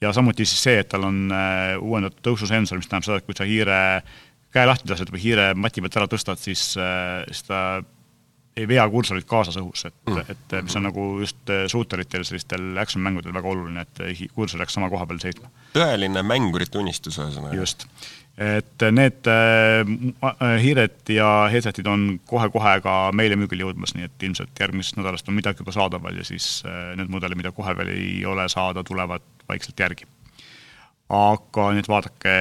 [SPEAKER 1] ja samuti siis see, et tal on äh, uuendatud tõususensor, mis tähendab seda, et kui sa hiire käe lahti lased või hiire mati pealt ära tõstad, siis, äh, siis ta ei vea kursorit kaasas õhus, et mm., et mis on nagu just shooteritel, sellistel action mängudel väga oluline, et kursor jääks sama koha peal seisma.
[SPEAKER 2] tõeline mängurite unistus ühesõnaga.
[SPEAKER 1] just, et need äh, hiired ja headset'id on kohe-kohe ka meile müügile jõudmas, nii et ilmselt järgmisest nädalast on midagi juba saadaval ja siis äh, need mudelid, mida kohe veel ei ole saada, tulevad vaikselt järgi. aga nüüd vaadake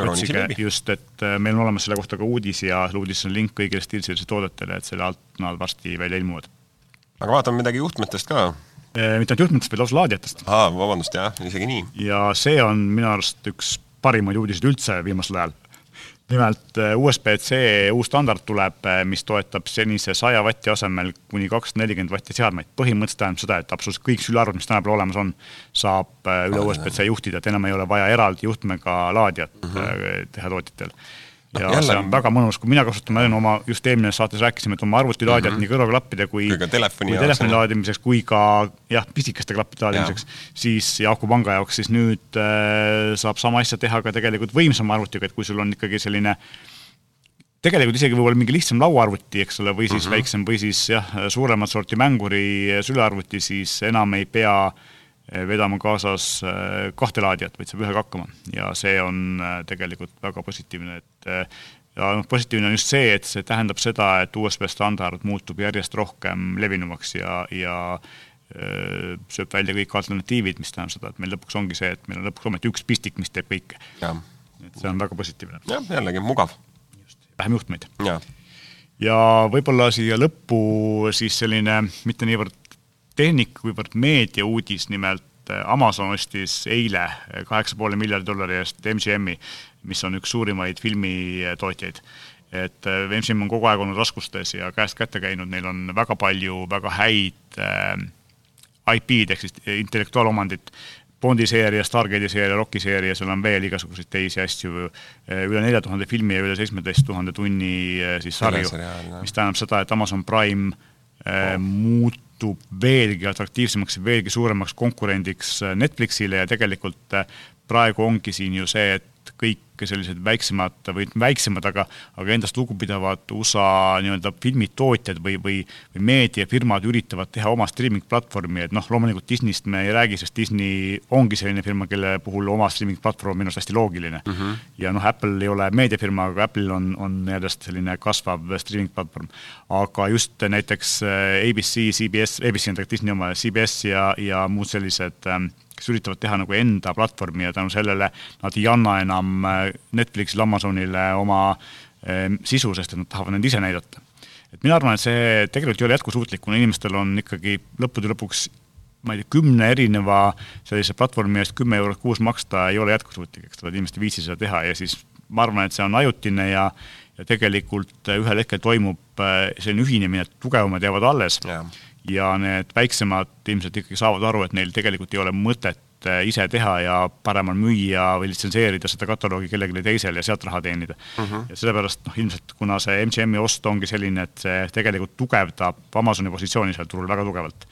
[SPEAKER 1] otsige just, et äh, meil on olemas selle kohta ka uudis ja seal uudises on link kõigile Steelside toodetele, et selle alt nad varsti välja ilmuvad.
[SPEAKER 2] aga vaatame midagi juhtmetest ka.
[SPEAKER 1] Äh, mitte ainult juhtmetest, vaid lausa laadijatest.
[SPEAKER 2] aa, vabandust, jah, isegi nii.
[SPEAKER 1] ja see on minu arust üks parimaid uudiseid üldse viimasel ajal nimelt äh, USB-C uus standard tuleb, äh, mis toetab senise saja vati asemel kuni kakssada nelikümmend vatti seadmeid. põhimõtteliselt tähendab seda, et absoluutselt kõik sülearvud, mis tänapäeval olemas on, saab äh, üle USB-C juhtida, et enam ei ole vaja eraldi juhtmega laadijat mm -hmm. teha tootjatel ja jälle... see on väga mõnus, kui mina kasutan, ma oma, just eelmises saates rääkisime, et oma arvutilaadijat mm -hmm. nii kõrvaklappide kui,
[SPEAKER 2] kui telefoni,
[SPEAKER 1] kui telefoni laadimiseks kui ka jah, pisikeste klappide laadimiseks, siis ja akupanga jaoks, siis nüüd äh, saab sama asja teha ka tegelikult võimsama arvutiga, et kui sul on ikkagi selline tegelikult isegi võib-olla mingi lihtsam lauaarvuti, eks ole, või siis mm -hmm. väiksem või siis jah, suuremat sorti mänguri sülearvuti, siis enam ei pea äh, vedama kaasas eh, kahte laadijat, vaid saab ühega hakkama ja see on eh, tegelikult väga positiivne, et ja noh, positiivne on just see, et see tähendab seda, et USB standard muutub järjest rohkem levinumaks ja, ja sööb välja kõik alternatiivid, mis tähendab seda, et meil lõpuks ongi see, et meil on lõpuks ometi üks pistik, mis teeb kõike. et see on väga positiivne.
[SPEAKER 2] jah, jällegi mugav.
[SPEAKER 1] vähem juhtmeid. ja võib-olla siia lõppu siis selline mitte niivõrd tehnika, kuivõrd meediauudis, nimelt äh, Amazon ostis eile äh, kaheksa poole miljardi dollari eest MGM-i, mis on üks suurimaid filmitootjaid. et äh, MGM on kogu aeg olnud raskustes ja käest kätte käinud, neil on väga palju väga häid äh, IP-d ehk siis intellektuaalomandit, Bondi seeria, Stargate'i seeria, Rocki seeria, seal on veel igasuguseid teisi asju, üle nelja tuhande filmi ja üle seitsmeteist tuhande tunni siis sarju, mis tähendab seda, et Amazon Prime äh, oh. muut-, muutub veelgi atraktiivsemaks, veelgi suuremaks konkurendiks äh, Netflixile ja tegelikult äh, praegu ongi siin ju see, et kõik sellised väiksemad või väiksemad, aga, aga endast lugupidavad USA nii-öelda filmitootjad või, või, või meediafirmad üritavad teha oma streaming platvormi, et noh, loomulikult Disneyst me ei räägi, sest Disney ongi selline firma, kelle puhul oma streaming platvorm on minu arust hästi loogiline mm. -hmm. ja noh, Apple ei ole meediafirma, aga Apple'il on, on järjest selline kasvav streaming platvorm. aga just näiteks äh, ABC, CBS, ABC on tegelikult Disney oma, CBS ja, ja muud sellised ähm, kes üritavad teha nagu enda platvormi ja tänu sellele nad ei anna enam äh, Netflixile, Amazonile oma äh, sisu, sest et nad tahavad neid ise näidata. et mina arvan, et see tegelikult ei ole jätkusuutlik, kuna inimestel on ikkagi lõppude lõpuks ma ei tea, kümne erineva sellise platvormi eest kümme eurot kuus maksta ei ole jätkusuutlik, eks. Ole, inimesed ei viitsi seda teha ja siis ma arvan, et see on ajutine ja ja tegelikult ühel hetkel toimub äh, selline ühinemine, et tugevamad jäävad alles. Yeah ja need väiksemad ilmselt ikkagi saavad aru, et neil tegelikult ei ole mõtet äh, ise teha ja parem on müüa või litsenseerida seda kataloogi kellelegi teisele ja sealt raha teenida mm. -hmm. ja sellepärast noh, ilmselt kuna see MGM-i ost ongi selline, et see tegelikult tugevdab Amazoni positsiooni seal turul väga tugevalt.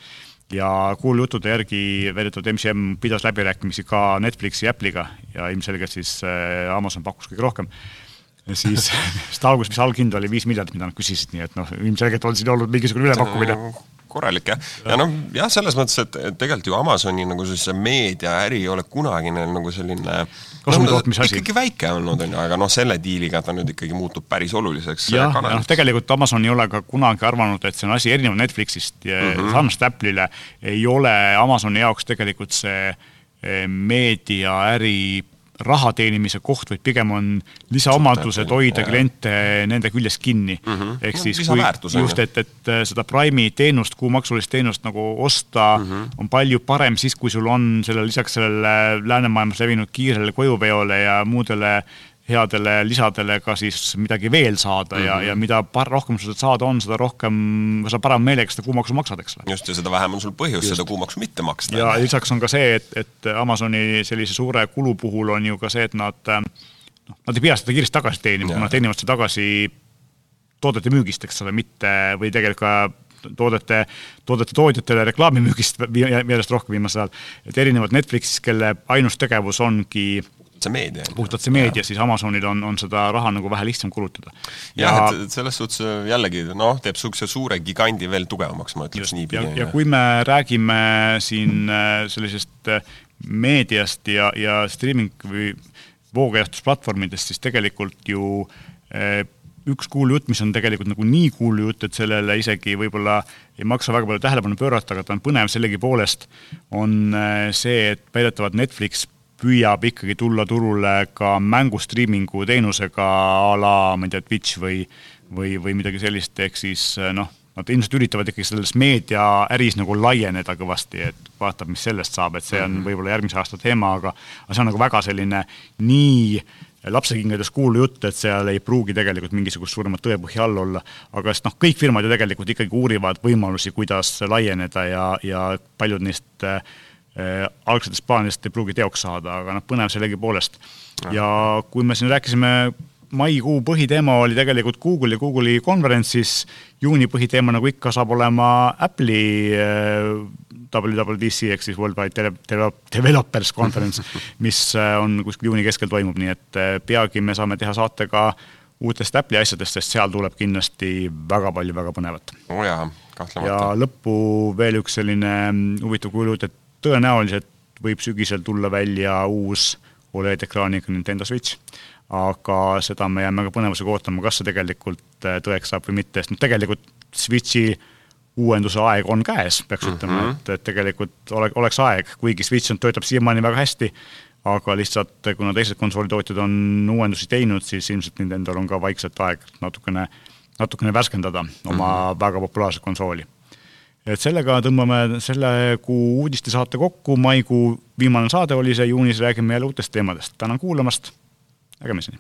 [SPEAKER 1] ja kuulujuttude järgi väidetud MGM pidas läbirääkimisi ka Netflixi ja Apple'iga ja ilmselgelt siis äh, Amazon pakkus kõige rohkem siis, *laughs* *laughs* sest alguses, mis alghind oli viis miljardit, mida nad küsisid, nii et noh, ilmselgelt on siin olnud mingisugune ülepakkumine
[SPEAKER 2] korralik jah, ja noh, jah, selles mõttes, et tegelikult ju Amazoni nagu see meediaäri ei ole kunagi neil nagu selline
[SPEAKER 1] kasumitootmise no, asi.
[SPEAKER 2] ikkagi väike olnud, on ju, aga noh, selle diiliga ta nüüd ikkagi muutub päris oluliseks
[SPEAKER 1] jah, ja noh, tegelikult Amazon ei ole ka kunagi arvanud, et see on asi erinev Netflixist ja mm -hmm. sarnast Apple'ile ei ole Amazoni jaoks tegelikult see eh, meediaäri raha teenimise koht, vaid pigem on lisaomadused hoida kliente nende küljest kinni mm. -hmm. ehk no, siis kui just, et, et seda Prime'i teenust, kuumaksulist teenust nagu osta mm -hmm. on palju parem siis, kui sul on sellele lisaks sellele läänemaailmas levinud kiirele kojuveole ja muudele äh, headele lisadele ka siis midagi veel saada mm -hmm. ja, mhm. ja mida rohkem sul saada on, seda rohkem, sa parem meelega seda kuumaksu maksad, eks ole.
[SPEAKER 2] just, ja seda vähem on sul põhjust just. seda kuumaksu mitte maksta.
[SPEAKER 1] ja lisaks on ka see, et, et Amazoni sellise suure kulu puhul on ju ka see, et nad noh, nad ei pea seda kiiresti tagasi teenima, nad teenivad seda tagasi toodete müügist, eks ole, mitte või tegelikult ka toodete, toodete tootjatele reklaamimüügist järjest rohkem viimasel ajal. et erinevalt Netflixist, kelle ainus tegevus ongi
[SPEAKER 2] see meedia.
[SPEAKER 1] puhtalt see meedia, siis Amazonil on, on seda raha nagu vähe lihtsam kulutada.
[SPEAKER 2] jah ja,, et selles suhtes äh, jällegi noh, teeb niisuguse suure gigandi veel tugevamaks, ma ütleks niipidi.
[SPEAKER 1] ja, ja kui me räägime siin äh, sellisest äh, meediast ja, ja streaming või voogejastusplatvormidest, siis tegelikult ju üks kuulujutt, mis on tegelikult nagu nii kuulujutt, et sellele isegi võib-olla ei maksa väga palju tähelepanu pöörata, aga ta on põnev sellegipoolest, on see, et väidetavalt Netflix püüab ikkagi tulla turule ka mängu striimingu teenusega a la, ma ei tea, Twitch või, või, või midagi sellist, ehk siis noh, nad ilmselt üritavad ikkagi selles meediaäris nagu laieneda kõvasti, et vaatab, mis sellest saab, et see on mhm. võib-olla järgmise aasta teema, aga aga see on nagu väga selline nii lapsekingades kuulda jutt, et seal ei pruugi tegelikult mingisugust suuremat tõepõhja all olla, aga sest noh, kõik firmad ju tegelikult ikkagi uurivad võimalusi, kuidas laieneda ja, ja paljud neist Äh, algsetest plaanidest ei pruugi teoks saada, aga noh, põnev sellegipoolest. ja kui me siin rääkisime, maikuu põhiteema oli tegelikult Google ja Google'i konverents, siis juuni põhiteema, nagu ikka, saab olema Apple'i äh, WWDC ehk siis Worldwide Developers Conference, *laughs* mis äh, on kuskil juuni keskel toimub, nii et peagi me saame teha saate ka uutest Apple'i asjadest, sest seal tuleb kindlasti väga palju väga põnevat.
[SPEAKER 2] oo oh jaa, kahtlemata.
[SPEAKER 1] ja lõppu veel üks selline huvitav kuulujutt, et tõenäoliselt võib sügisel tulla välja uus Oled-ekraaniga Nintendo Switch, aga seda me jääme ka põnevusega ootama, kas see tegelikult äh, tõeks saab või mitte, sest noh, tegelikult Switchi uuenduse aeg on käes, peaks mm -hmm. ütlema, et, et tegelikult ole, oleks aeg, kuigi Switch on, töötab siiamaani väga hästi, aga lihtsalt kuna teised konsoolitootjad on uuendusi teinud, siis ilmselt Nintendo'l on ka vaikselt aeg natukene, natukene värskendada oma mm -hmm. väga populaarset konsooli et sellega tõmbame selle kuu uudistesaate kokku, maikuu viimane saade oli see, juunis räägime jälle uutest teemadest. tänan kuulamast, nägemiseni!